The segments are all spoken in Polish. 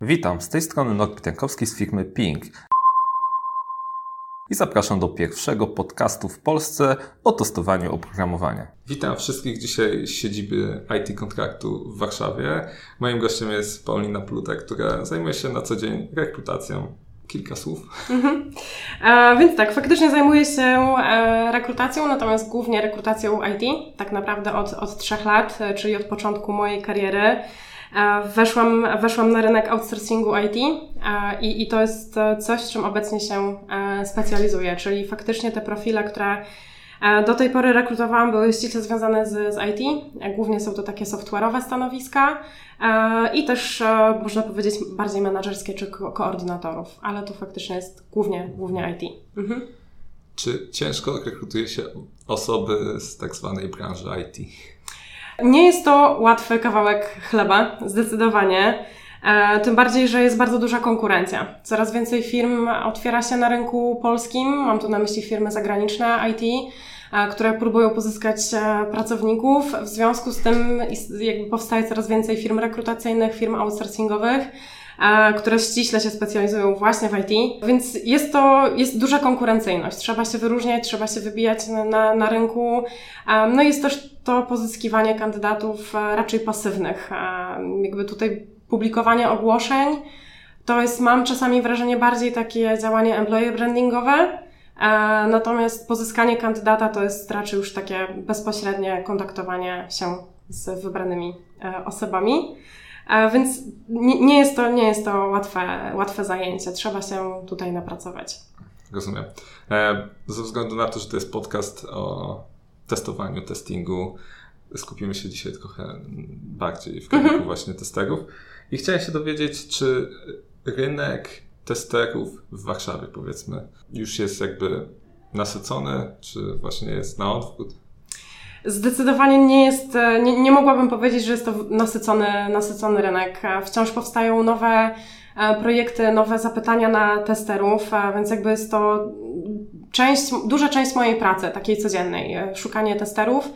Witam, z tej strony Norbert Jankowski z firmy Ping. I zapraszam do pierwszego podcastu w Polsce o testowaniu oprogramowania. Witam wszystkich dzisiaj z siedziby IT Kontraktu w Warszawie. Moim gościem jest Paulina Pluta, która zajmuje się na co dzień rekrutacją kilka słów. Mhm. E, więc tak, faktycznie zajmuję się e, rekrutacją, natomiast głównie rekrutacją IT, tak naprawdę od, od trzech lat, e, czyli od początku mojej kariery. E, weszłam, weszłam na rynek outsourcingu IT e, i, i to jest coś, w czym obecnie się e, specjalizuję, czyli faktycznie te profile, które do tej pory rekrutowałam, były ściśle związane z, z IT. Głównie są to takie software'owe stanowiska i też można powiedzieć bardziej menedżerskie czy ko koordynatorów, ale to faktycznie jest głównie, głównie IT. Mhm. Czy ciężko rekrutuje się osoby z tak zwanej branży IT? Nie jest to łatwy kawałek chleba, zdecydowanie. E, tym bardziej, że jest bardzo duża konkurencja. Coraz więcej firm otwiera się na rynku polskim, mam tu na myśli firmy zagraniczne IT, e, które próbują pozyskać e, pracowników. W związku z tym jakby powstaje coraz więcej firm rekrutacyjnych, firm outsourcingowych które ściśle się specjalizują właśnie w IT, więc jest to, jest duża konkurencyjność. Trzeba się wyróżniać, trzeba się wybijać na, na, na rynku. No i jest też to pozyskiwanie kandydatów e, raczej pasywnych. Jakby tutaj publikowanie ogłoszeń to jest, mam czasami wrażenie, bardziej takie działanie employer brandingowe, Natomiast pozyskanie kandydata to jest raczej już takie bezpośrednie kontaktowanie się z wybranymi e, osobami. Więc nie, nie, jest to, nie jest to łatwe, łatwe zajęcie. Trzeba się tutaj napracować. Rozumiem. E, ze względu na to, że to jest podcast o testowaniu, testingu, skupimy się dzisiaj trochę bardziej w kierunku mhm. właśnie testerów. I chciałem się dowiedzieć, czy rynek testerów w Warszawie, powiedzmy, już jest jakby nasycony, czy właśnie jest na odwrót? Zdecydowanie nie jest, e, nie, nie mogłabym powiedzieć, że jest to nasycony, nasycony rynek. E, wciąż powstają nowe e, projekty, nowe zapytania na testerów, więc jakby jest to część, duża część mojej pracy, takiej codziennej, szukanie testerów.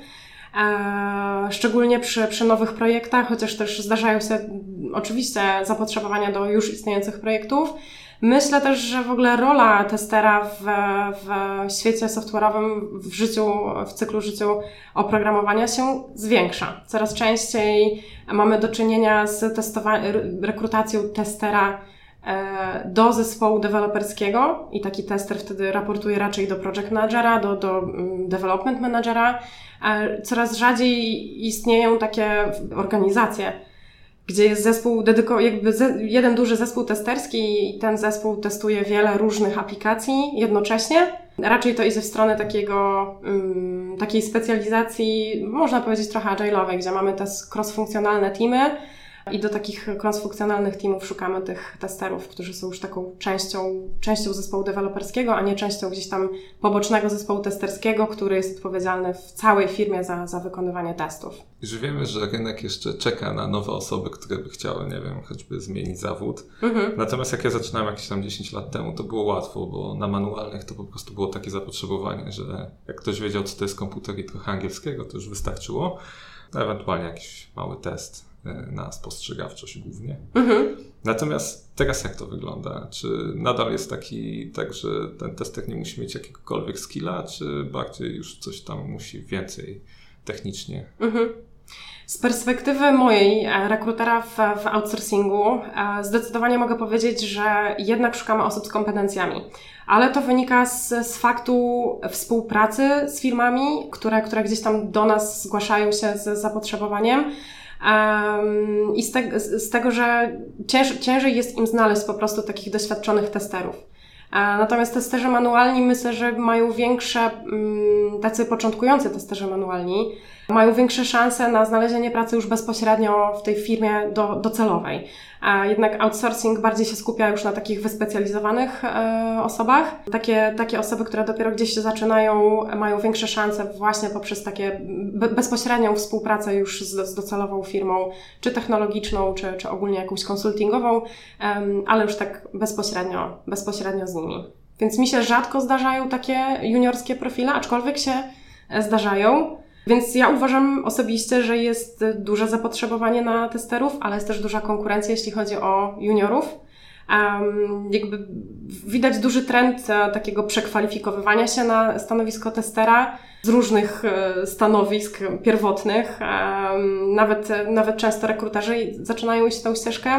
Szczególnie przy, przy nowych projektach, chociaż też zdarzają się oczywiście zapotrzebowania do już istniejących projektów. Myślę też, że w ogóle rola testera w, w świecie software'owym, w życiu, w cyklu życiu oprogramowania się zwiększa. Coraz częściej mamy do czynienia z rekrutacją testera e, do zespołu deweloperskiego i taki tester wtedy raportuje raczej do project managera, do, do mm, development managera. E, coraz rzadziej istnieją takie organizacje, gdzie jest zespół dedykowany, jakby jeden duży zespół testerski i ten zespół testuje wiele różnych aplikacji jednocześnie. Raczej to idzie w stronę takiego, um, takiej specjalizacji, można powiedzieć trochę agile'owej, gdzie mamy te cross-funkcjonalne teamy, i do takich cross-funkcjonalnych teamów szukamy tych testerów, którzy są już taką częścią, częścią zespołu deweloperskiego, a nie częścią gdzieś tam pobocznego zespołu testerskiego, który jest odpowiedzialny w całej firmie za, za wykonywanie testów. Już wiemy, że rynek jeszcze czeka na nowe osoby, które by chciały, nie wiem, choćby zmienić zawód. Mhm. Natomiast jak ja zaczynałem jakieś tam 10 lat temu, to było łatwo, bo na manualnych to po prostu było takie zapotrzebowanie, że jak ktoś wiedział, co to jest komputer i trochę angielskiego, to już wystarczyło. Ewentualnie jakiś mały test na spostrzegawczość głównie. Mhm. Natomiast teraz jak to wygląda? Czy nadal jest taki, tak, że ten tester nie musi mieć jakiegokolwiek skilla, czy bardziej już coś tam musi więcej technicznie? Mhm. Z perspektywy mojej e, rekrutera w, w outsourcingu e, zdecydowanie mogę powiedzieć, że jednak szukamy osób z kompetencjami. Ale to wynika z, z faktu współpracy z firmami, które, które gdzieś tam do nas zgłaszają się z zapotrzebowaniem I z, te, z, tego, że cięż, ciężej jest im znaleźć po prostu takich doświadczonych testerów. Natomiast testerzy manualni myślę, że mają większe, mm, tacy początkujący testerzy manualni, mają większe szanse na znalezienie pracy już bezpośrednio w tej firmie do, docelowej. A jednak outsourcing bardziej się skupia już na takich wyspecjalizowanych e, osobach. Takie, takie osoby, które dopiero gdzieś się zaczynają, mają większe szanse właśnie poprzez takie be, bezpośrednią współpracę już z, z docelową firmą, czy technologiczną, czy, czy ogólnie jakąś konsultingową, ale już tak bezpośrednio, bezpośrednio z nimi. Więc mi się rzadko zdarzają takie juniorskie profile, aczkolwiek się zdarzają. Więc ja uważam osobiście, że jest duże zapotrzebowanie na testerów, ale jest też duża konkurencja, jeśli chodzi o juniorów. Um, jakby widać duży trend e, takiego przekwalifikowywania się na stanowisko testera z różnych e, stanowisk pierwotnych. Um, nawet, nawet często rekruterzy zaczynają iść tą ścieżkę,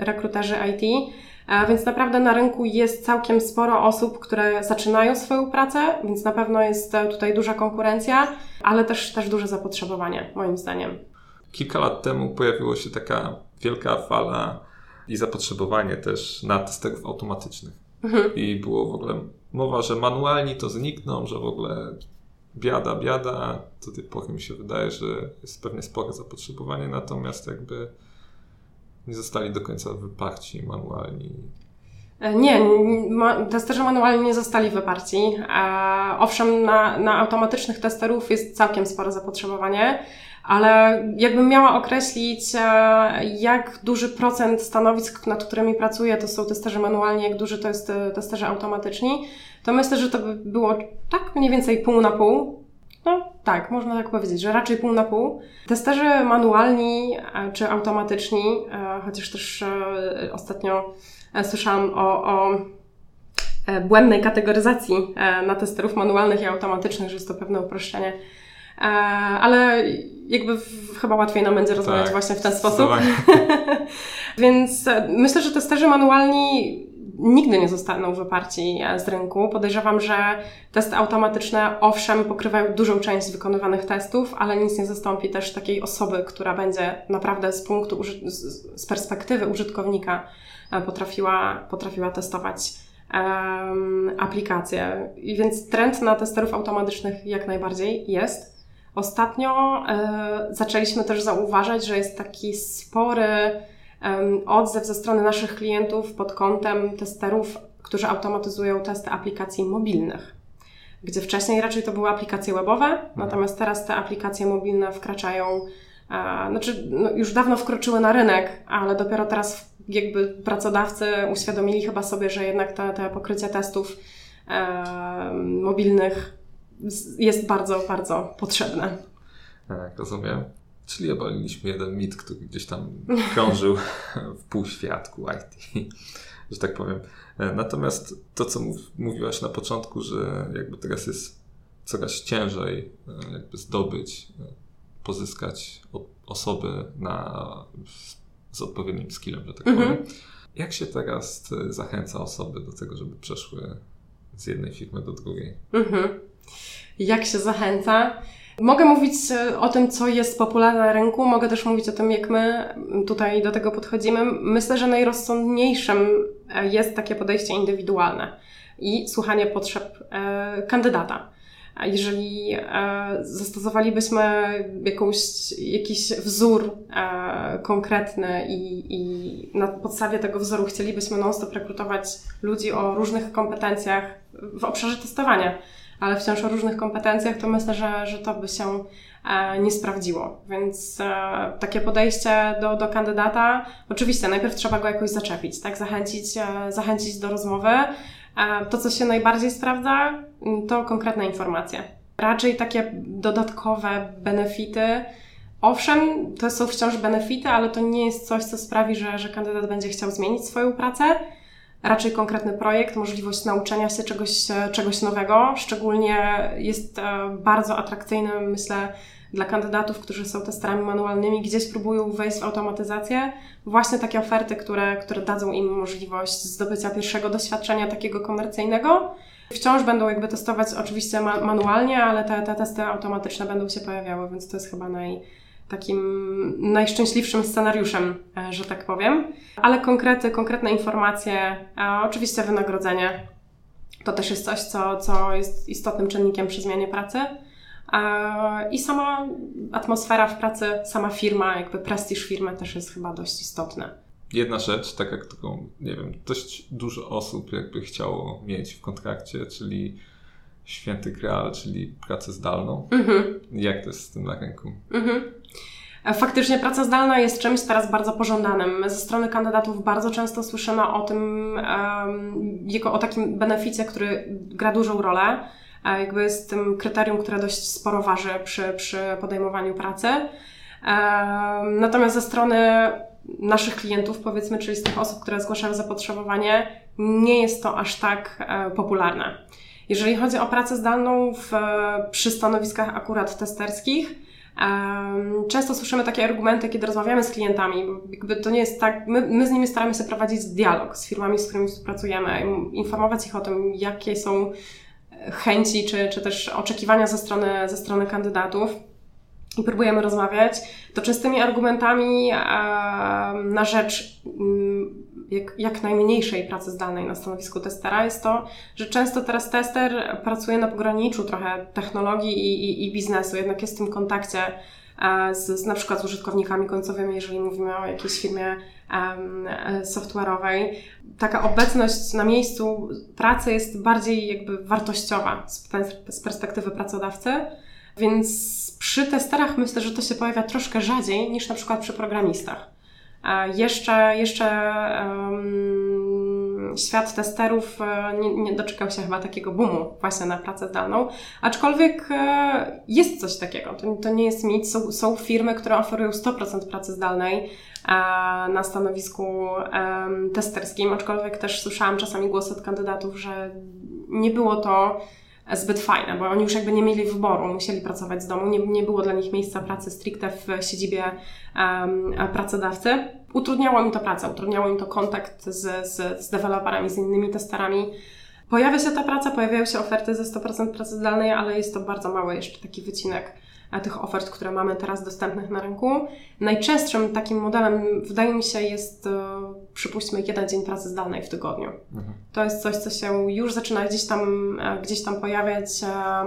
rekruterzy IT. E, więc naprawdę na rynku jest całkiem sporo osób, które zaczynają swoją pracę, więc na pewno jest tutaj duża konkurencja, ale też, też duże zapotrzebowanie, moim zdaniem. Kilka lat temu pojawiła się taka wielka fala i zapotrzebowanie też na testerów automatycznych. Mhm. I było w ogóle mowa, że manualni to znikną, że w ogóle biada, biada. Do tej pory mi się wydaje, że jest pewnie spore zapotrzebowanie, natomiast jakby nie zostali do końca wyparci manualni. E, nie, testerzy manualni nie zostali wyparci. E, owszem, na, na automatycznych testerów jest całkiem spore zapotrzebowanie, ale jakbym miała określić, e, jak duży procent stanowisk, nad którymi pracuję, to są testerzy manualni, jak duży to jest testerzy automatyczni, to myślę, że to by było tak mniej więcej pół na pół. No tak, można tak powiedzieć, że raczej pół na pół. Testerzy manualni e, czy automatyczni, e, chociaż też e, ostatnio słyszałam o, o błędnej kategoryzacji na testerów manualnych i automatycznych, że jest to pewne uproszczenie. Ale jakby chyba łatwiej nam będzie rozmawiać tak, właśnie w ten sposób. Więc myślę, że testerzy manualni nigdy nie zostaną wyparci z rynku. Podejrzewam, że testy automatyczne owszem pokrywają dużą część wykonywanych testów, ale nic nie zastąpi też takiej osoby, która będzie naprawdę z punktu, z perspektywy użytkownika e, potrafiła, potrafiła testować um. I więc trend na testerów automatycznych jak najbardziej jest. Ostatnio e, zaczęliśmy też zauważać, że jest taki spory odzew ze strony naszych klientów pod kątem testerów, którzy automatyzują testy aplikacji mobilnych. Gdzie wcześniej raczej to były aplikacje webowe, mhm. natomiast teraz te aplikacje mobilne wkraczają, e, znaczy no już dawno wkroczyły na rynek, ale dopiero teraz jakby pracodawcy uświadomili chyba sobie, że jednak te, te pokrycie testów e, mobilnych jest bardzo, bardzo potrzebne. Tak, rozumiem. Czyli obaliliśmy jeden mit, który gdzieś tam krążył w półświadku IT, że tak powiem. E, natomiast to, co mów, mówiłaś na początku, że jakby teraz jest coraz ciężej e, jakby zdobyć, e, pozyskać osoby na, z odpowiednim skillem, że tak mhm. powiem. Jak się teraz zachęca osoby do tego, żeby przeszły z jednej firmy do drugiej? Mhm. Jak się zachęca? Mogę mówić e, o tym, co jest popularne na rynku, mogę też mówić o tym, jak my tutaj do tego podchodzimy. Myślę, że najrozsądniejszym e, jest takie podejście indywidualne i słuchanie potrzeb e, kandydata. Jeżeli e, zastosowalibyśmy jakąś, jakiś wzór konkretny i, i na podstawie tego wzoru chcielibyśmy non-stop rekrutować ludzi o różnych kompetencjach w obszarze testowania, ale wciąż o różnych kompetencjach, to myślę, że, że to by się e, nie sprawdziło. Więc e, takie podejście do, do kandydata, oczywiście najpierw trzeba go jakoś zaczepić, tak? Zachęcić, e, zachęcić do rozmowy. To, co się najbardziej sprawdza, to konkretne informacje. Raczej takie dodatkowe benefity. Owszem, to są wciąż benefity, ale to nie jest coś, co sprawi, że, że kandydat będzie chciał zmienić swoją pracę raczej konkretny projekt, możliwość nauczenia się czegoś, e, czegoś nowego. Szczególnie jest e, bardzo atrakcyjny, myślę, dla kandydatów, którzy są testerami manualnymi, gdzieś próbują wejść w automatyzację, właśnie takie oferty, które, które dadzą im możliwość zdobycia pierwszego doświadczenia takiego komercyjnego. Wciąż będą jakby testować oczywiście ma manualnie, ale te, te testy automatyczne będą się pojawiały, więc to jest chyba naj, takim najszczęśliwszym scenariuszem, e, że tak powiem. Ale konkrety, konkretne informacje, oczywiście wynagrodzenie to też jest coś, co, co jest istotnym czynnikiem przy zmianie pracy. I sama atmosfera w pracy, sama firma, jakby prestiż firmy też jest chyba dość istotny. Jedna rzecz, tak jak taką, nie wiem, dość dużo osób jakby chciało mieć w kontrakcie, czyli święty graal, czyli pracę zdalną. Mhm. Jak to jest z tym na rynku? Mhm. Faktycznie praca zdalna jest czymś teraz bardzo pożądanym. Ze strony kandydatów bardzo często słyszymy o tym, jako o takim beneficie, który gra dużą rolę. jakby jest tym kryterium, które dość sporo waży przy, przy podejmowaniu pracy. Natomiast ze strony naszych klientów, powiedzmy, czyli z tych osób, które zgłaszają zapotrzebowanie, nie jest to aż tak e, popularne. Jeżeli chodzi o pracę zdalną w, przy stanowiskach akurat testerskich, Często słyszymy takie argumenty, kiedy rozmawiamy z klientami, jakby to nie jest tak, my, my z nimi staramy się prowadzić dialog z firmami, z którymi współpracujemy, informować ich o tym, jakie są chęci czy, czy też oczekiwania ze strony, ze strony kandydatów. I próbujemy rozmawiać, to częstymi argumentami na rzecz mm, jak, jak najmniejszej pracy zdalnej na stanowisku testera jest to, że często teraz tester pracuje na pograniczu trochę technologii i, i, i biznesu, jednak jest w tym kontakcie z, z na przykład z użytkownikami końcowymi, jeżeli mówimy o jakiejś firmie um, software'owej. Taka obecność na miejscu pracy jest bardziej jakby wartościowa z, z perspektywy pracodawcy, więc przy testerach myślę, że to się pojawia troszkę rzadziej niż na przykład przy programistach. Jeszcze, jeszcze um, świat testerów e, nie, nie, doczekał się chyba takiego boomu właśnie na pracę zdalną, aczkolwiek e, jest coś takiego. To, to nie jest mit. Są, są firmy, które oferują 100% pracy zdalnej e, na stanowisku testerskim, aczkolwiek też słyszałam czasami głosy od kandydatów, że nie było to zbyt fajne, bo oni już jakby nie mieli wyboru, musieli pracować z domu, nie, nie było dla nich miejsca pracy stricte w siedzibie um, pracodawcy. Utrudniało mi to pracę, utrudniało mi to kontakt z, z, z deweloperami, z innymi testerami. Pojawia się ta praca, pojawiają się oferty ze 100% pracy zdalnej, ale jest to bardzo mały jeszcze taki wycinek tych ofert, które mamy teraz dostępnych na rynku. Najczęstszym takim modelem, wydaje mi się, jest e, przypuśćmy jeden dzień pracy zdalnej w tygodniu. Mhm. To jest coś, co się już zaczyna gdzieś tam, e, gdzieś tam pojawiać.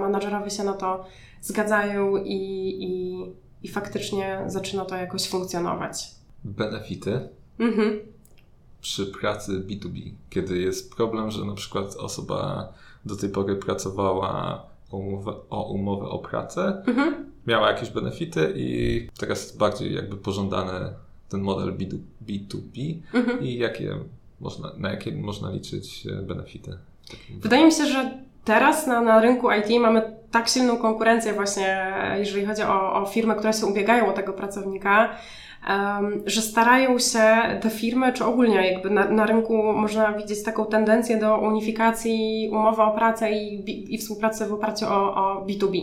Menadżerowie się na to zgadzają i, i, i faktycznie zaczyna to jakoś funkcjonować. Benefity. Mhm. Przy pracy B2B, kiedy jest problem, że na przykład osoba do tej pory pracowała umowę o, umowę o pracę, mhm. miała jakieś benefity i teraz jest bardziej jakby pożądany ten model B2B mhm. i jakie można, na jakie można liczyć e, benefity. Wydaje mi się, że teraz na, na rynku IT mamy tak silną konkurencję właśnie, jeżeli chodzi o, o firmy, które się ubiegają o tego pracownika, że starają się te firmy, czy ogólnie jakby na, na rynku można widzieć taką tendencję do unifikacji umowy o pracę i, i współpracy w oparciu o, o B2B.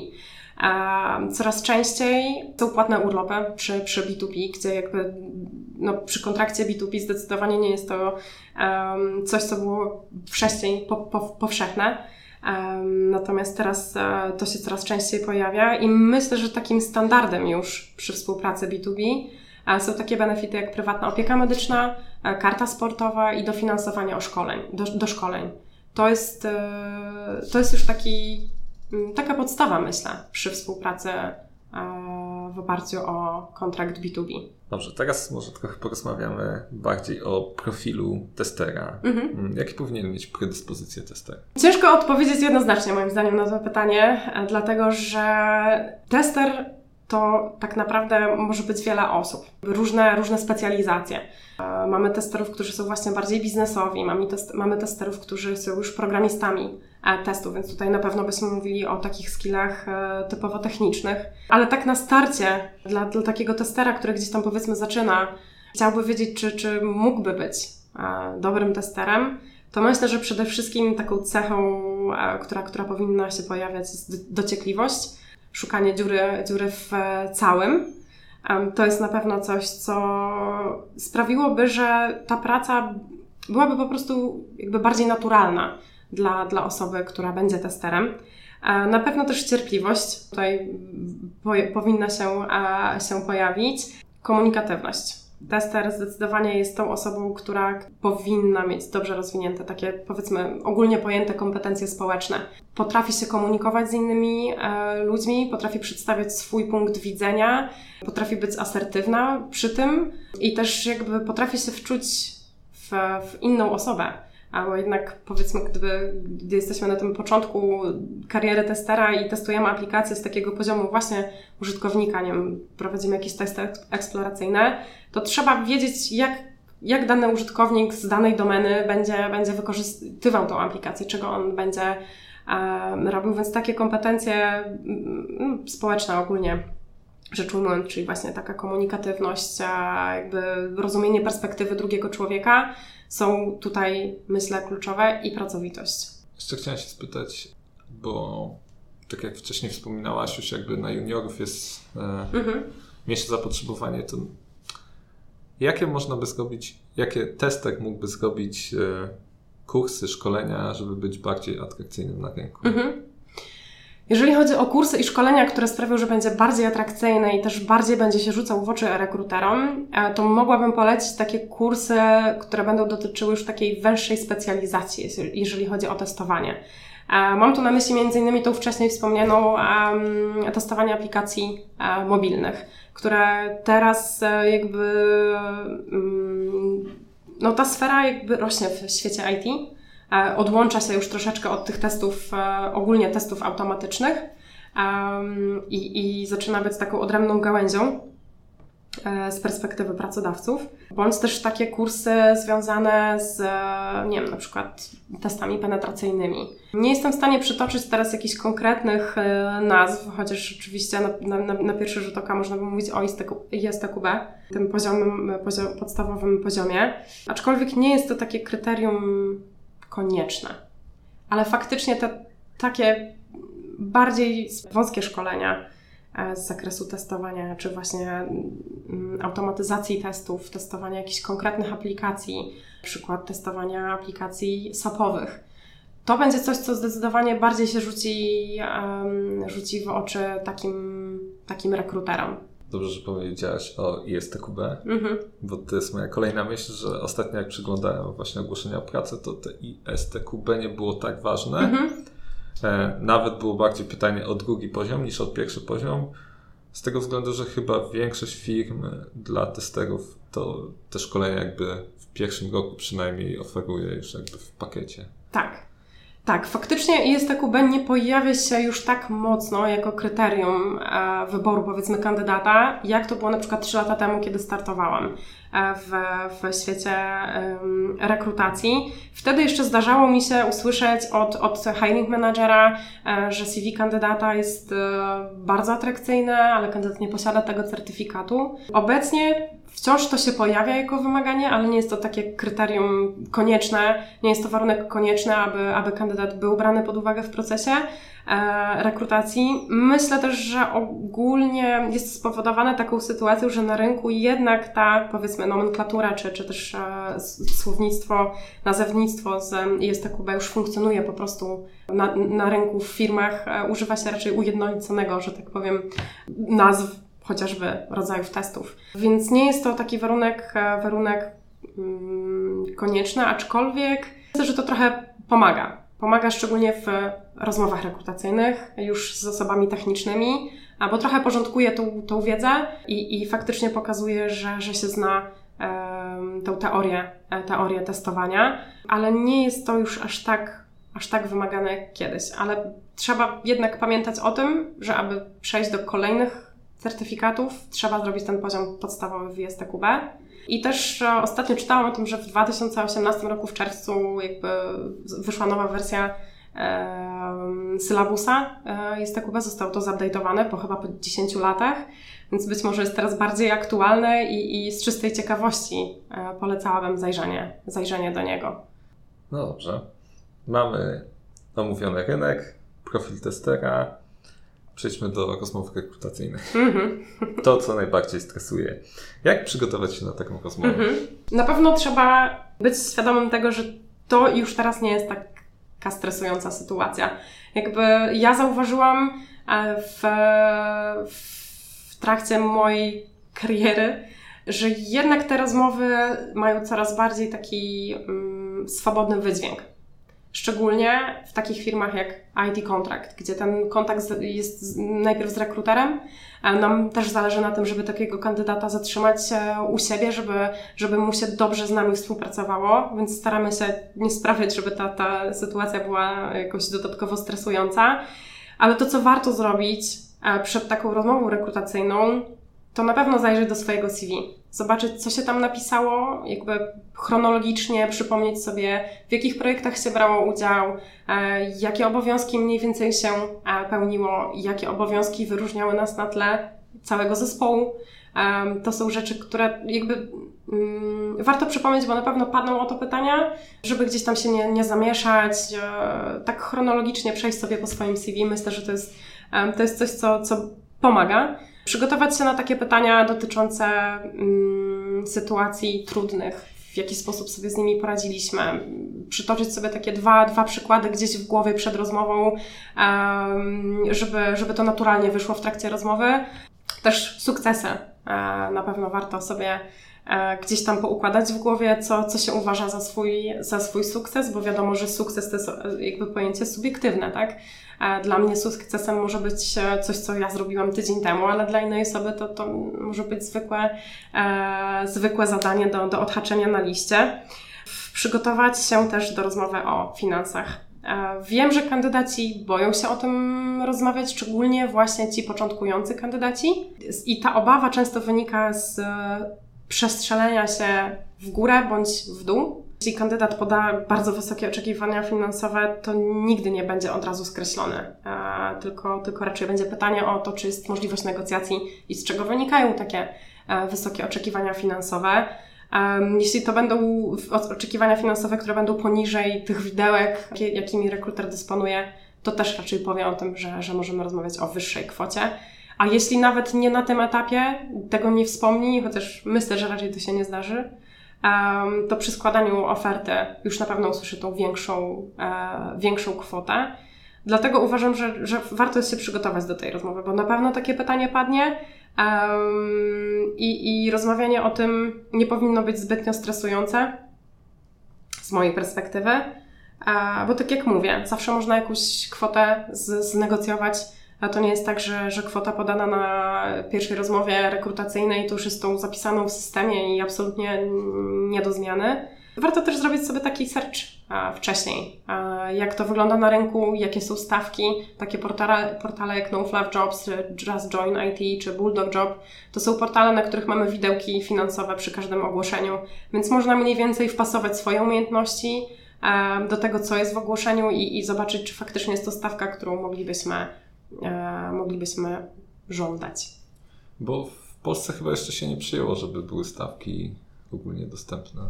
Um, coraz częściej są płatne urlopy przy, przy B2B, gdzie jakby no, przy kontrakcie B2B zdecydowanie nie jest to um, coś, co było wcześniej po, po, powszechne. Um, natomiast teraz uh, to się coraz częściej pojawia i myślę, że takim standardem już przy współpracy B2B są takie benefity jak prywatna opieka medyczna, e, karta sportowa i dofinansowanie o szkoleń, do, do szkoleń. To jest, e, to jest już taki, mm, taka podstawa, myślę, przy współpracy e, w oparciu o kontrakt B2B. Dobrze, teraz może trochę porozmawiamy bardziej o profilu testera. Mhm. Mm, Jakie powinien mieć predyspozycje testera? Ciężko odpowiedzieć jednoznacznie moim zdaniem na to pytanie, dlatego że tester to tak naprawdę może być wiele osób, różne, różne specjalizacje. E, mamy testerów, którzy są właśnie bardziej biznesowi, mamy, test, mamy testerów, którzy są już programistami e, testu, więc tutaj na pewno byśmy mówili o takich skillach e, typowo technicznych. Ale tak na starcie, dla, dla takiego testera, który gdzieś tam powiedzmy zaczyna, chciałby wiedzieć, czy, czy mógłby być dobrym testerem, to myślę, że przede wszystkim taką cechą, która, która powinna się pojawiać, jest dociekliwość szukanie dziury, dziury w całym. To jest na pewno coś, co sprawiłoby, że ta praca byłaby po prostu jakby bardziej naturalna dla, dla osoby, która będzie testerem. Na pewno też cierpliwość tutaj powinna się, się pojawić. Komunikatywność Tester zdecydowanie jest tą osobą, która powinna mieć dobrze rozwinięte takie, powiedzmy, ogólnie pojęte kompetencje społeczne. Potrafi się komunikować z innymi e, ludźmi, potrafi przedstawiać swój punkt widzenia, potrafi być asertywna przy tym i też jakby potrafi się wczuć w, w inną osobę albo jednak powiedzmy, gdyby, gdy jesteśmy na tym początku kariery testera i testujemy aplikację z takiego poziomu właśnie użytkownika, nie wiem, prowadzimy jakieś testy eksploracyjne, to trzeba wiedzieć, jak, jak dany użytkownik z danej domeny będzie, będzie wykorzystywał tą aplikację, czego on będzie robił, więc takie kompetencje mm, społeczne ogólnie rzecz ujmując, czyli właśnie taka komunikatywność, jakby rozumienie perspektywy drugiego człowieka są tutaj, myślę, kluczowe i pracowitość. Jeszcze chciałem się spytać, bo tak jak wcześniej wspominałaś, już jakby na juniorów jest e, mhm. mniejsze zapotrzebowanie, to jakie można by zrobić, jakie testek mógłby zrobić e, kursy, szkolenia, żeby być bardziej atrakcyjnym na rynku? Mhm. Jeżeli chodzi o kursy i szkolenia, które sprawią, że będzie bardziej atrakcyjne i też bardziej będzie się rzucał w oczy rekruterom, e, to mogłabym polecić takie kursy, które będą dotyczyły już takiej węższej specjalizacji, jeżeli chodzi o testowanie. E, mam tu na myśli m.in. tą wcześniej wspomnianą um, testowanie aplikacji um, mobilnych, które teraz jakby um, no ta sfera jakby rośnie w świecie IT odłącza się już troszeczkę od tych testów, e, ogólnie testów automatycznych i, i zaczyna być taką odrębną gałęzią e, z perspektywy pracodawców, bądź też takie kursy związane z, nie wiem, na przykład testami penetracyjnymi. Nie jestem w stanie przytoczyć teraz jakichś konkretnych nazw, chociaż oczywiście na, na, na pierwszy rzut oka można by mówić o ISTQB, tym poziomym, poziom, podstawowym poziomie, aczkolwiek nie jest to takie kryterium konieczne. Ale faktycznie te takie bardziej wąskie szkolenia e, z zakresu testowania, czy właśnie mm, automatyzacji testów, testowania jakichś konkretnych aplikacji, przykład testowania aplikacji SAP-owych. To będzie coś, co zdecydowanie bardziej się rzuci, um, rzuci w oczy takim, takim rekruterom. Dobrze, że powiedziałaś o ISTQB, mhm. bo to jest moja kolejna myśl, że ostatnio jak przyglądałem właśnie ogłoszenia o pracę, to te ISTQB nie było tak ważne. Mhm. E, nawet było bardziej pytanie o drugi poziom niż o pierwszy poziom. Z tego względu, że chyba większość firm dla testerów to te szkolenia jakby w pierwszym roku przynajmniej oferuje już jakby w pakiecie. Tak, tak, faktycznie ISTQB nie pojawia się już tak mocno jako kryterium e, wyboru, powiedzmy, kandydata, jak to było na przykład 3 lata temu, kiedy startowałam e, w, w świecie rekrutacji. Wtedy jeszcze zdarzało mi się usłyszeć od, od hiring managera, e, że CV kandydata jest bardzo atrakcyjne, ale kandydat nie posiada tego certyfikatu. Obecnie Wciąż to się pojawia jako wymaganie, ale nie jest to takie kryterium konieczne, nie jest to warunek konieczny, aby, aby kandydat był brany pod uwagę w procesie e, rekrutacji. Myślę też, że ogólnie jest spowodowane taką sytuacją, że na rynku jednak ta, powiedzmy, nomenklatura, czy, czy też e, słownictwo, nazewnictwo z ISTQB już funkcjonuje po prostu na, na rynku w firmach. E, używa się raczej ujednoliconego, że tak powiem, nazw chociażby rodzajów testów. Więc nie jest to taki warunek, e, warunek mm, konieczny, aczkolwiek myślę, że to trochę pomaga. Pomaga szczególnie w rozmowach rekrutacyjnych, już z osobami technicznymi, bo trochę porządkuje tą, tą wiedzę i, i faktycznie pokazuje, że, że się zna tą teorię, e, teorię testowania, ale nie jest to już aż tak, aż tak wymagane kiedyś. Ale trzeba jednak pamiętać o tym, że aby przejść do kolejnych certyfikatów trzeba zrobić ten poziom podstawowy w ISTQB. I też e, ostatnio czytałam o tym, że w 2018 roku w czerwcu jakby wyszła nowa wersja e, sylabusa ISTQB, zostało to zupdate'owane po chyba po 10 latach, więc być może jest teraz bardziej aktualne i, i z czystej ciekawości e, polecałabym zajrzenie, zajrzenie do niego. No dobrze. Mamy omówiony rynek, profil testera, przejdźmy do rozmów rekrutacyjnych. Mm-hmm. To, co najbardziej stresuje. Jak przygotować się na taką rozmowę? Mm-hmm. Na pewno trzeba być świadomym tego, że to już teraz nie jest taka stresująca sytuacja. Jakby ja zauważyłam e, w, w trakcie mojej kariery, że jednak te rozmowy mają coraz bardziej taki mm, swobodny wydźwięk. Szczególnie w takich firmach jak IT Contract, gdzie ten kontakt jest najpierw z rekruterem. Nam też zależy na tym, żeby takiego kandydata zatrzymać e, u siebie, żeby, żeby mu się dobrze z nami współpracowało, więc staramy się nie sprawiać, żeby ta, ta sytuacja była jakoś dodatkowo stresująca. Ale to, co warto zrobić e, przed taką rozmową rekrutacyjną, to na pewno zajrzeć do swojego CV zobaczyć, co się tam napisało, jakby chronologicznie przypomnieć sobie, w jakich projektach się brało udział, e, jakie obowiązki mniej więcej się e, pełniło, jakie obowiązki wyróżniały nas na tle całego zespołu. To są rzeczy, które jakby mm, warto przypomnieć, bo na pewno padną o to pytania, żeby gdzieś tam się nie, nie zamieszać, e, tak chronologicznie przejść sobie po swoim CV. Myślę, że to jest, to jest coś, co, co pomaga. Przygotować się na takie pytania dotyczące mm, sytuacji trudnych, w jaki sposób sobie z nimi poradziliśmy. Przytoczyć sobie takie dwa, dwa przykłady gdzieś w głowie przed rozmową, um, żeby, żeby to naturalnie wyszło w trakcie rozmowy. Też sukcesy e, na pewno warto sobie gdzieś tam poukładać w głowie, co, co się uważa za swój, za swój sukces, bo wiadomo, że sukces to jest e, jakby pojęcie subiektywne, tak? Dla mnie sukcesem może być coś, co ja zrobiłam tydzień temu, ale dla innej osoby to, to może być zwykłe, e, zwykłe zadanie do, do odhaczenia na liście. Przygotować się też do rozmowy o finansach. E, wiem, że kandydaci boją się o tym rozmawiać, szczególnie właśnie ci początkujący kandydaci. I ta obawa często wynika z przestrzelenia się w górę bądź w dół. Jeśli kandydat poda bardzo wysokie oczekiwania finansowe, to nigdy nie będzie od razu skreślony, e, tylko, tylko raczej będzie pytanie o to, czy jest możliwość negocjacji i z czego wynikają takie e, wysokie oczekiwania finansowe. Jeśli to będą oczekiwania finansowe, które będą poniżej tych widełek, jakimi rekruter dysponuje, to też raczej powie o tym, że, że możemy rozmawiać o wyższej kwocie. A jeśli nawet nie na tym etapie tego nie wspomni, chociaż myślę, że raczej to się nie zdarzy, to przy składaniu oferty już na pewno usłyszy tą większą, e, większą kwotę. Dlatego uważam, że, że warto jest się przygotować do tej rozmowy, bo na pewno takie pytanie padnie i, i rozmawianie o tym nie powinno być zbytnio stresujące z mojej perspektywy, bo tak jak mówię, zawsze można jakąś kwotę znegocjować a to nie jest tak, że, że kwota podana na pierwszej rozmowie rekrutacyjnej to już jest tą zapisaną w systemie i absolutnie nie do zmiany. Warto też zrobić sobie taki search wcześniej. jak to wygląda na rynku, jakie są stawki. Takie portale, portale jak NoFluff Jobs, Just Join IT czy Bulldog Job to są portale, na których mamy widełki finansowe przy każdym ogłoszeniu, więc można mniej więcej wpasować swoje umiejętności do tego, co jest w ogłoszeniu i, i zobaczyć, czy faktycznie jest to stawka, którą moglibyśmy moglibyśmy żądać. Bo w Polsce chyba jeszcze się nie przyjęło, żeby były stawki ogólnie dostępne.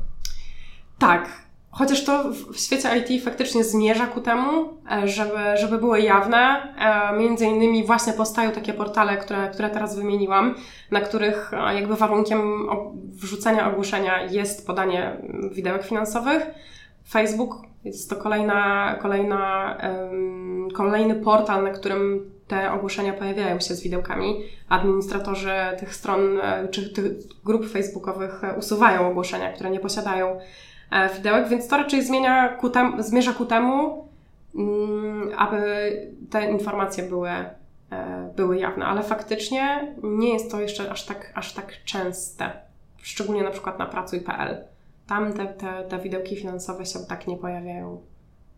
Tak. Chociaż to w świecie IT faktycznie zmierza ku temu, e, żeby, żeby były jawne. E, między innymi właśnie powstają takie portale, które, które teraz wymieniłam, na których e, jakby warunkiem wrzucenia ogłoszenia jest podanie widełek finansowych. Facebook jest to kolejna, kolejna, kolejny portal, na którym te ogłoszenia pojawiają się z widełkami. Administratorzy tych stron e, czy tych grup facebookowych e, usuwają ogłoszenia, które nie posiadają e, widełek, więc to raczej zmienia ku tem, zmierza ku temu, um, aby te informacje były, były jawne, ale faktycznie nie jest to jeszcze aż tak, aż tak częste, szczególnie na przykład na pracuj.pl tam te, te, te widełki finansowe się tak nie pojawiają,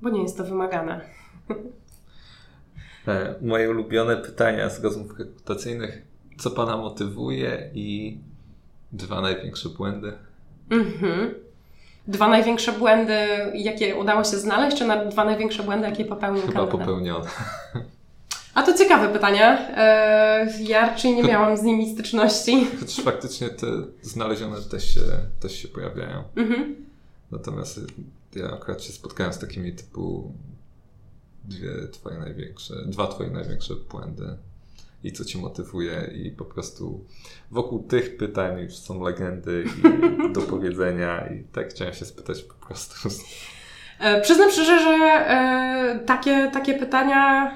bo nie jest to wymagane. E, moje ulubione pytania z rozmów rekrutacyjnych. Co Pana motywuje i dwa największe błędy? Mhm. Dwa największe błędy, jakie udało się znaleźć, czy na dwa największe błędy, jakie popełnił Chyba kandydat? popełnione. A to ciekawe pytanie. Eee, ja raczej nie miałam z nimi styczności. Chociaż faktycznie te znalezione też się, też się pojawiają. Mhm. Natomiast ja akurat się spotkałem z takimi typu dwie twoje największe, dwa twoje największe błędy i co cię motywuje i po prostu wokół tych pytań już są legendy i do powiedzenia i tak chciałem się spytać po prostu. E, przyznam szczerze, że e, takie, takie pytania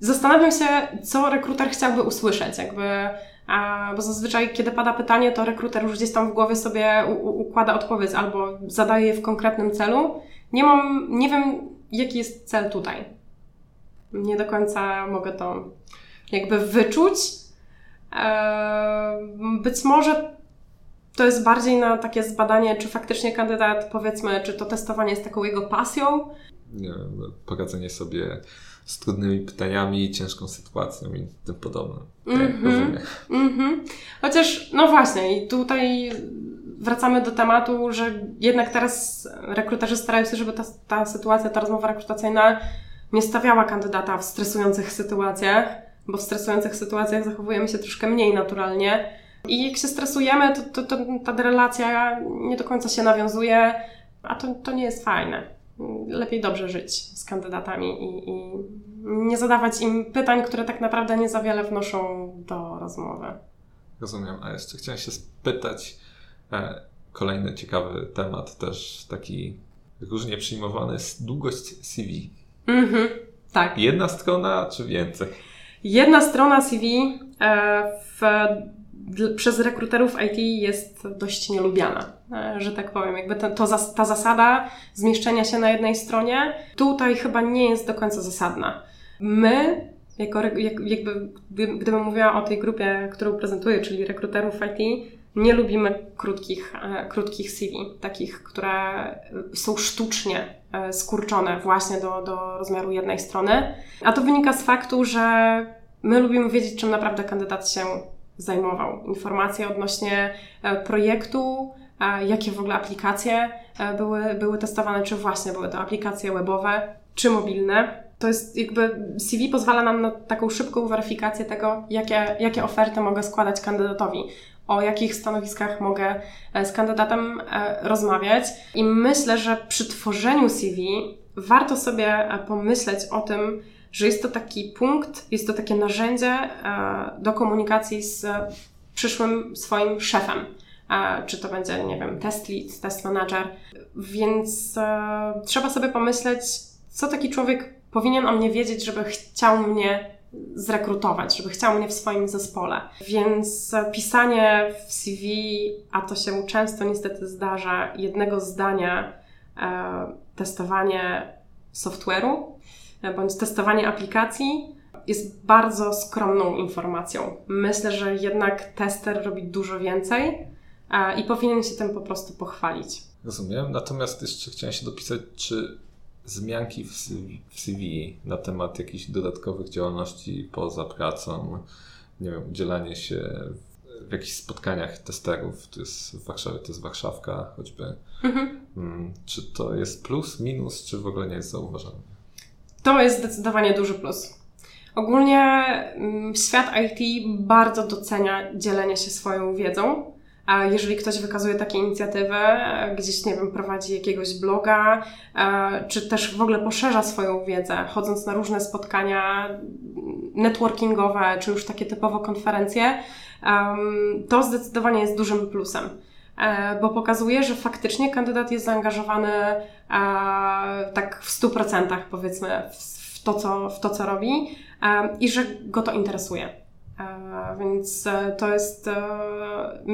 zastanawiam się, co rekruter chciałby usłyszeć, jakby, a, bo zazwyczaj, kiedy pada pytanie, to rekruter już gdzieś tam w głowie sobie u, układa odpowiedź albo zadaje je w konkretnym celu. Nie mam, nie wiem, jaki jest cel tutaj. Nie do końca mogę to jakby wyczuć. E, być może to jest bardziej na takie zbadanie, czy faktycznie kandydat, powiedzmy, czy to testowanie jest taką jego pasją. Nie wiem, poradzenie sobie z trudnymi pytaniami, ciężką sytuacją i tym podobnym. Mhm. rozumiem. Mhm. Chociaż, no właśnie, i tutaj wracamy do tematu, że jednak teraz rekruterzy starają się, żeby ta, ta sytuacja, ta rozmowa rekrutacyjna nie stawiała kandydata w stresujących sytuacjach, bo w stresujących sytuacjach zachowujemy się troszkę mniej naturalnie. I jak się stresujemy, to, to, to ta relacja nie do końca się nawiązuje, a to, to nie jest fajne. Lepiej dobrze żyć z kandydatami i, i nie zadawać im pytań, które tak naprawdę nie za wiele wnoszą do rozmowy. Rozumiem. A jeszcze chciałem się spytać, e, kolejny ciekawy temat, też taki różnie przyjmowany, jest długość CV. Mhm, tak. Jedna strona czy więcej? Jedna strona CV e, w, przez rekruterów IT jest dość nielubiana, e, że tak powiem. Jakby to, to ta zasada zmieszczenia się na jednej stronie tutaj chyba nie jest do końca zasadna. My, jako, jakby, gdy- gdybym mówiła o tej grupie, którą prezentuję, czyli rekruterów IT, nie lubimy krótkich, e, krótkich CV, takich, które są sztucznie e, skurczone właśnie do, do rozmiaru jednej strony. A to wynika z faktu, że my lubimy wiedzieć, czym naprawdę kandydat się zajmował. Informacje odnośnie e, projektu, e, jakie w ogóle aplikacje e, były, były testowane, czy właśnie były to aplikacje webowe, czy mobilne. To jest jakby CV pozwala nam na taką szybką weryfikację tego, jakie, jakie oferty mogę składać kandydatowi, o jakich stanowiskach mogę z kandydatem rozmawiać. I myślę, że przy tworzeniu CV warto sobie pomyśleć o tym, że jest to taki punkt, jest to takie narzędzie e, do komunikacji z przyszłym swoim szefem. E, Czy to będzie, nie wiem, test lead, test manager. Więc e, trzeba sobie pomyśleć, co taki człowiek powinien o mnie wiedzieć, żeby chciał mnie zrekrutować, żeby chciał mnie w swoim zespole. Więc pisanie w CV, a to się często niestety zdarza, jednego zdania, testowanie software'u bądź testowanie aplikacji jest bardzo skromną informacją. Myślę, że jednak tester robi dużo więcej e, i powinien się tym po prostu pochwalić. Rozumiem. Natomiast jeszcze chciałem się dopisać, czy wzmianki w CV, w CV na temat jakichś dodatkowych działalności poza pracą, nie wiem, udzielanie się w, jakichś spotkaniach testerów, to jest w Warszawie, to jest Warszawka choćby. Mm, Czy to jest plus, minus, czy w ogóle nie jest zauważalne? To jest zdecydowanie duży plus. Ogólnie mm, świat IT bardzo docenia dzielenie się swoją wiedzą. A jeżeli ktoś wykazuje takie inicjatywy, gdzieś, nie wiem, prowadzi jakiegoś bloga, e, czy też w ogóle poszerza swoją wiedzę, chodząc na różne spotkania networkingowe, czy już takie typowo konferencje, to zdecydowanie jest dużym plusem. E, Bo pokazuje, że faktycznie kandydat jest zaangażowany e, tak w 100% powiedzmy w to, co, w to, co robi e, i że go to interesuje. Więc to jest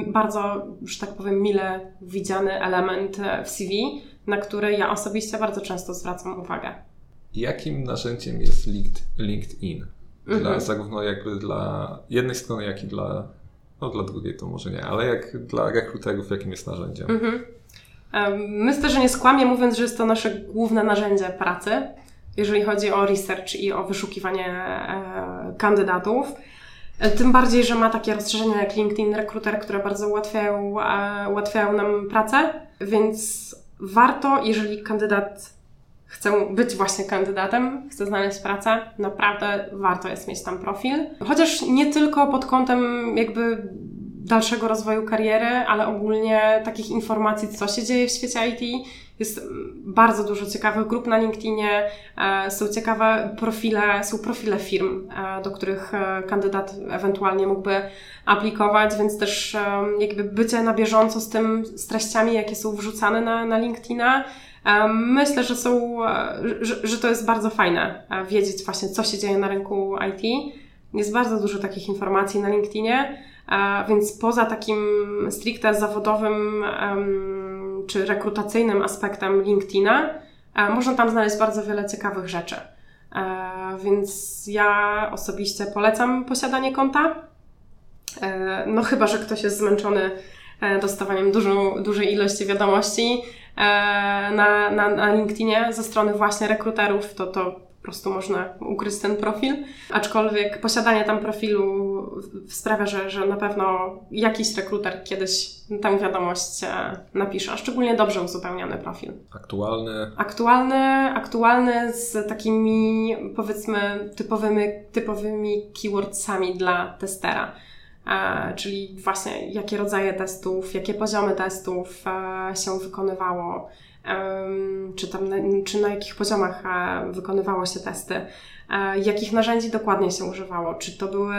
bardzo, że tak powiem, mile widziany element w CV, na który ja osobiście bardzo często zwracam uwagę. Jakim narzędziem jest Linked- LinkedIn? Dla, Mhm. Zarówno jakby dla jednej strony, jak i dla, no dla drugiej to może nie, ale jak dla rekruterów, jakim jest narzędziem? Mhm. Myślę, że nie skłamię mówiąc, że jest to nasze główne narzędzie pracy, jeżeli chodzi o research i o wyszukiwanie e, kandydatów. Tym bardziej, że ma takie rozszerzenia jak LinkedIn Recruiter, które bardzo ułatwiają, e, ułatwiają nam pracę, więc warto, jeżeli kandydat chce być właśnie kandydatem, chce znaleźć pracę, naprawdę warto jest mieć tam profil. Chociaż nie tylko pod kątem jakby dalszego rozwoju kariery, ale ogólnie takich informacji, co się dzieje w świecie IT. Jest bardzo dużo ciekawych grup na LinkedInie, e, są ciekawe profile, są profile firm, e, do których e, kandydat ewentualnie mógłby aplikować, więc też jakby bycie na bieżąco z tym, z treściami, jakie są wrzucane na, na LinkedIna, Myślę, że są, e, że, że to jest bardzo fajne e, wiedzieć właśnie, co się dzieje na rynku IT. Jest bardzo dużo takich informacji na LinkedInie, e, więc poza takim stricte zawodowym czy rekrutacyjnym aspektem LinkedIna, można tam znaleźć bardzo wiele ciekawych rzeczy. Więc ja osobiście polecam posiadanie konta. No chyba, że ktoś jest zmęczony dostawaniem dużej ilości wiadomości, na, na, na LinkedInie ze strony właśnie rekruterów, to, to prostu można ukryć ten profil. Aczkolwiek posiadanie tam profilu sprawia, że, że na pewno jakiś rekruter kiedyś tę wiadomość e, napisze, a szczególnie dobrze uzupełniony profil. Aktualny? Aktualny, aktualny z takimi powiedzmy typowymi, typowymi keywordsami dla testera. E, czyli właśnie jakie rodzaje testów, jakie poziomy testów e, się wykonywało, czy, tam czy na jakich poziomach e, wykonywało się testy, jakich narzędzi dokładnie się używało, czy to były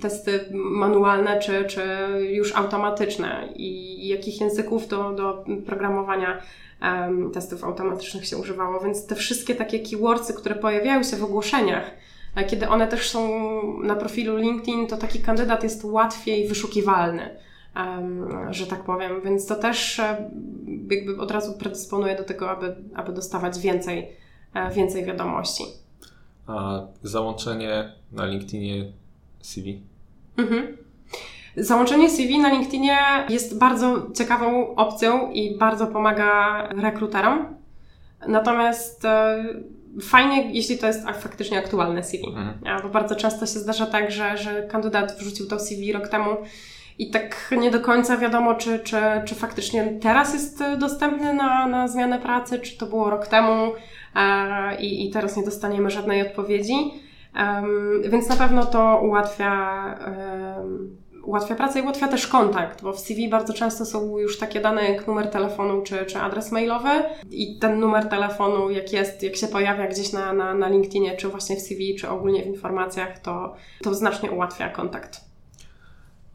testy manualne, czy, czy już automatyczne i jakich języków do, do programowania testów automatycznych się używało. Więc te wszystkie takie keywordsy, które pojawiają się w ogłoszeniach, kiedy one też są na profilu LinkedIn, to taki kandydat jest łatwiej wyszukiwalny że tak powiem. Więc to też e, jakby od razu predysponuje do tego, aby, aby dostawać więcej, e, więcej wiadomości. A załączenie na LinkedInie CV? Mhm. Załączenie CV na LinkedInie jest bardzo ciekawą opcją i bardzo pomaga rekruterom. Natomiast e, fajnie, jeśli to jest faktycznie aktualne CV. Mhm. Bo bardzo często się zdarza tak, że, że kandydat wrzucił to CV rok temu i tak nie do końca wiadomo, czy, czy, czy faktycznie teraz jest dostępny na, na zmianę pracy, czy to było rok temu e, i, i teraz nie dostaniemy żadnej odpowiedzi. Um, więc na pewno to ułatwia, um, ułatwia pracę i ułatwia też kontakt, bo w CV bardzo często są już takie dane jak numer telefonu czy, czy adres mailowy i ten numer telefonu, jak jest, jak się pojawia gdzieś na, na, na LinkedInie, czy właśnie w CV, czy ogólnie w informacjach, to, to znacznie ułatwia kontakt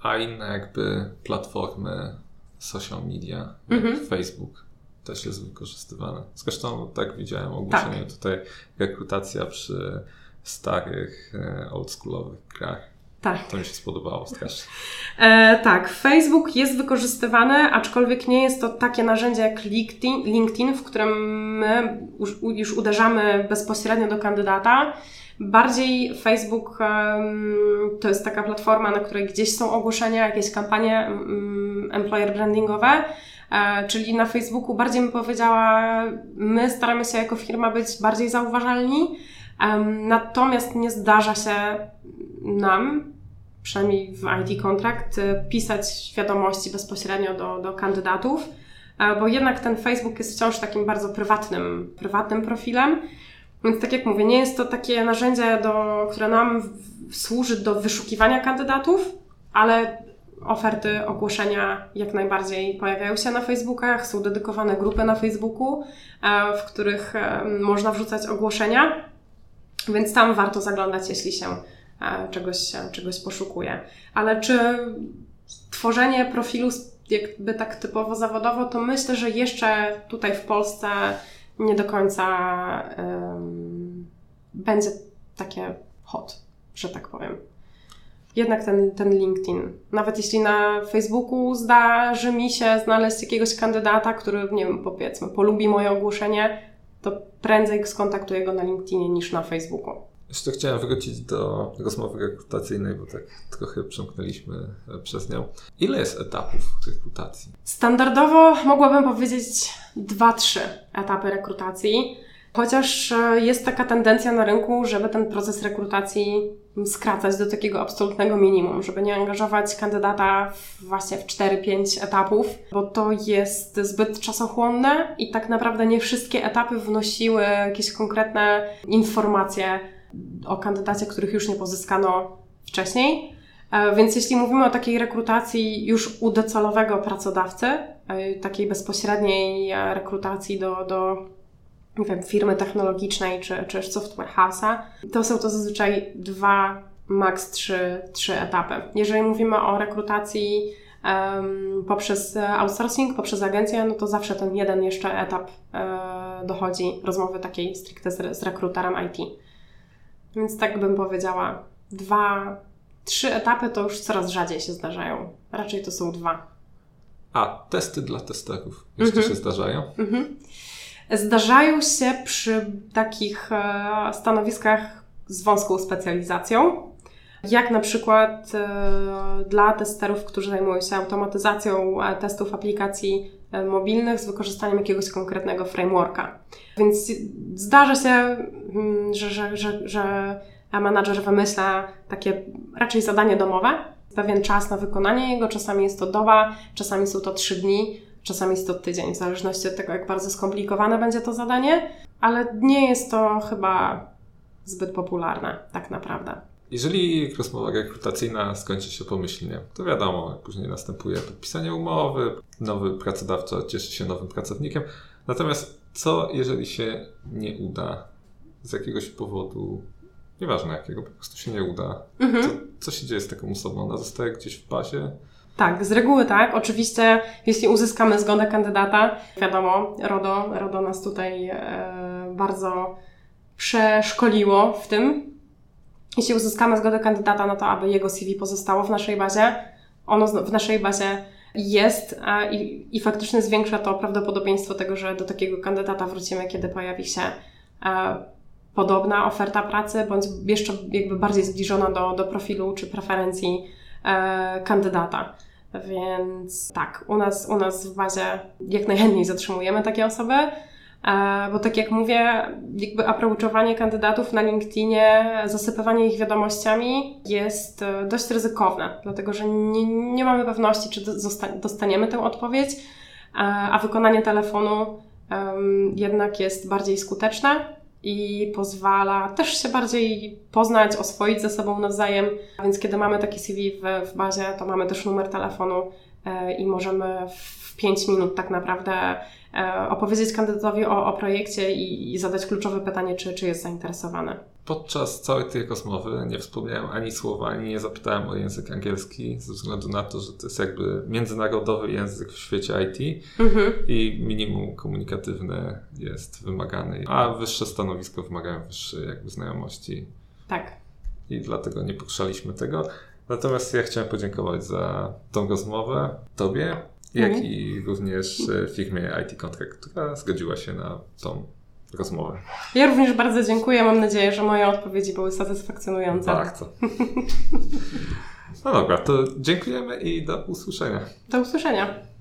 a inne jakby platformy social media, mhm. Facebook też jest wykorzystywane. Zresztą tak widziałem ogłoszenie tak. tutaj rekrutacja przy starych, e, oldschoolowych grach. Tak. To mi się spodobało strasznie. E, tak, Facebook jest wykorzystywany, aczkolwiek nie jest to takie narzędzie jak LinkedIn, LinkedIn w którym my już, już uderzamy bezpośrednio do kandydata Bardziej Facebook to jest taka platforma, na której gdzieś są ogłoszenia, jakieś kampanie employer brandingowe, e, czyli na Facebooku bardziej bym powiedziała, my staramy się jako firma być bardziej zauważalni, natomiast nie zdarza się nam, przynajmniej w ID Contract, pisać wiadomości bezpośrednio do, do kandydatów, e, bo jednak ten Facebook jest wciąż takim bardzo prywatnym, prywatnym profilem. Więc tak jak mówię, nie jest to takie narzędzie, do, które nam służy do wyszukiwania kandydatów, ale oferty, ogłoszenia jak najbardziej pojawiają się na Facebookach, są dedykowane grupy na Facebooku, e, w których e, można wrzucać ogłoszenia, więc tam warto zaglądać, jeśli się e, czegoś, czegoś poszukuje. Ale czy tworzenie profilu jakby tak typowo zawodowo, to myślę, że jeszcze tutaj w Polsce nie do końca będzie takie hot, że tak powiem. Jednak ten, ten LinkedIn. Nawet jeśli na Facebooku zdarzy mi się znaleźć jakiegoś kandydata, który, nie wiem, powiedzmy, polubi moje ogłoszenie, to prędzej skontaktuję go na LinkedInie niż na Facebooku. Jeszcze chciałem wrócić do rozmowy rekrutacyjnej, bo tak trochę przemknęliśmy e, przez nią. Ile jest etapów rekrutacji? Standardowo mogłabym powiedzieć 2-3 etapy rekrutacji. Chociaż e, jest taka tendencja na rynku, żeby ten proces rekrutacji skracać do takiego absolutnego minimum, żeby nie angażować kandydata w właśnie w 4-5 etapów, bo to jest zbyt czasochłonne i tak naprawdę nie wszystkie etapy wnosiły jakieś konkretne informacje o kandydacie, których już nie pozyskano wcześniej. E, więc jeśli mówimy o takiej rekrutacji już u docelowego pracodawcy, e, takiej bezpośredniej e, rekrutacji do, do nie wiem, firmy technologicznej czy, czy software house'a, to są to zazwyczaj dwa, maks trzy, trzy etapy. Jeżeli mówimy o rekrutacji um, poprzez outsourcing, poprzez agencję, no to zawsze ten jeden jeszcze etap um, dochodzi rozmowy takiej stricte z, z rekruterem IT. Więc tak bym powiedziała, dwa, trzy etapy to już coraz rzadziej się zdarzają. Raczej to są dwa. A testy dla testerów jeszcze mhm. się zdarzają? Mhm. Zdarzają się przy takich e, stanowiskach z wąską specjalizacją. Jak na przykład e, dla testerów, którzy zajmują się automatyzacją e, testów aplikacji e, mobilnych z wykorzystaniem jakiegoś konkretnego frameworka. Więc zdarza się, mm, że, że, że, że wymyśla takie raczej zadanie domowe, pewien czas na wykonanie jego, czasami jest to doba, czasami są to trzy dni, czasami jest to tydzień, w zależności od tego, jak bardzo skomplikowane będzie to zadanie, ale nie jest to chyba zbyt popularne, tak naprawdę. Jeżeli rozmowa rekrutacyjna skończy się pomyślnie, to wiadomo, później następuje podpisanie umowy, nowy pracodawca cieszy się nowym pracownikiem. Natomiast co, jeżeli się nie uda z jakiegoś powodu, nieważne jakiego, po prostu się nie uda? Mhm. Co, co się dzieje z taką osobą? Ona zostaje gdzieś w bazie? Tak, z reguły tak. Oczywiście, jeśli uzyskamy zgodę kandydata, wiadomo, RODO, RODO nas tutaj e, bardzo przeszkoliło w tym, jeśli uzyskamy zgodę kandydata na to, aby jego CV pozostało w naszej bazie, ono w naszej bazie jest i, i faktycznie zwiększa to prawdopodobieństwo tego, że do takiego kandydata wrócimy, kiedy pojawi się podobna oferta pracy, bądź jeszcze jakby bardziej zbliżona do, do profilu czy preferencji e, kandydata. Więc tak, u nas, u nas w bazie jak najchętniej zatrzymujemy takie osoby. E, bo tak jak mówię, jakby approachowanie kandydatów na LinkedInie, zasypywanie ich wiadomościami jest e, dość ryzykowne, dlatego że nie, nie mamy pewności, czy dostaniemy tę odpowiedź, e, a wykonanie telefonu jednak jest bardziej skuteczne i pozwala też się bardziej poznać, oswoić ze sobą nawzajem. Więc kiedy mamy taki CV w, w bazie, to mamy też numer telefonu i możemy w 5 minut tak naprawdę E, opowiedzieć kandydatowi o, o projekcie i, i, zadać kluczowe pytanie, czy, czy jest zainteresowany. Podczas całej tej rozmowy nie wspomniałem ani słowa, ani nie zapytałem o język angielski, ze względu na to, że to jest jakby międzynarodowy język w świecie IT mhm. i minimum komunikatywne jest wymagane, a wyższe stanowisko wymagają wyższej jakby znajomości. Tak. I dlatego nie poruszaliśmy tego. Natomiast ja chciałem podziękować za tą rozmowę Tobie jak mhm. i również e, firmie IT Contract, która zgodziła się na tą rozmowę. Ja również bardzo dziękuję. Mam nadzieję, że moje odpowiedzi były satysfakcjonujące. Bardzo. No dobra, to dziękujemy i do usłyszenia. Do usłyszenia.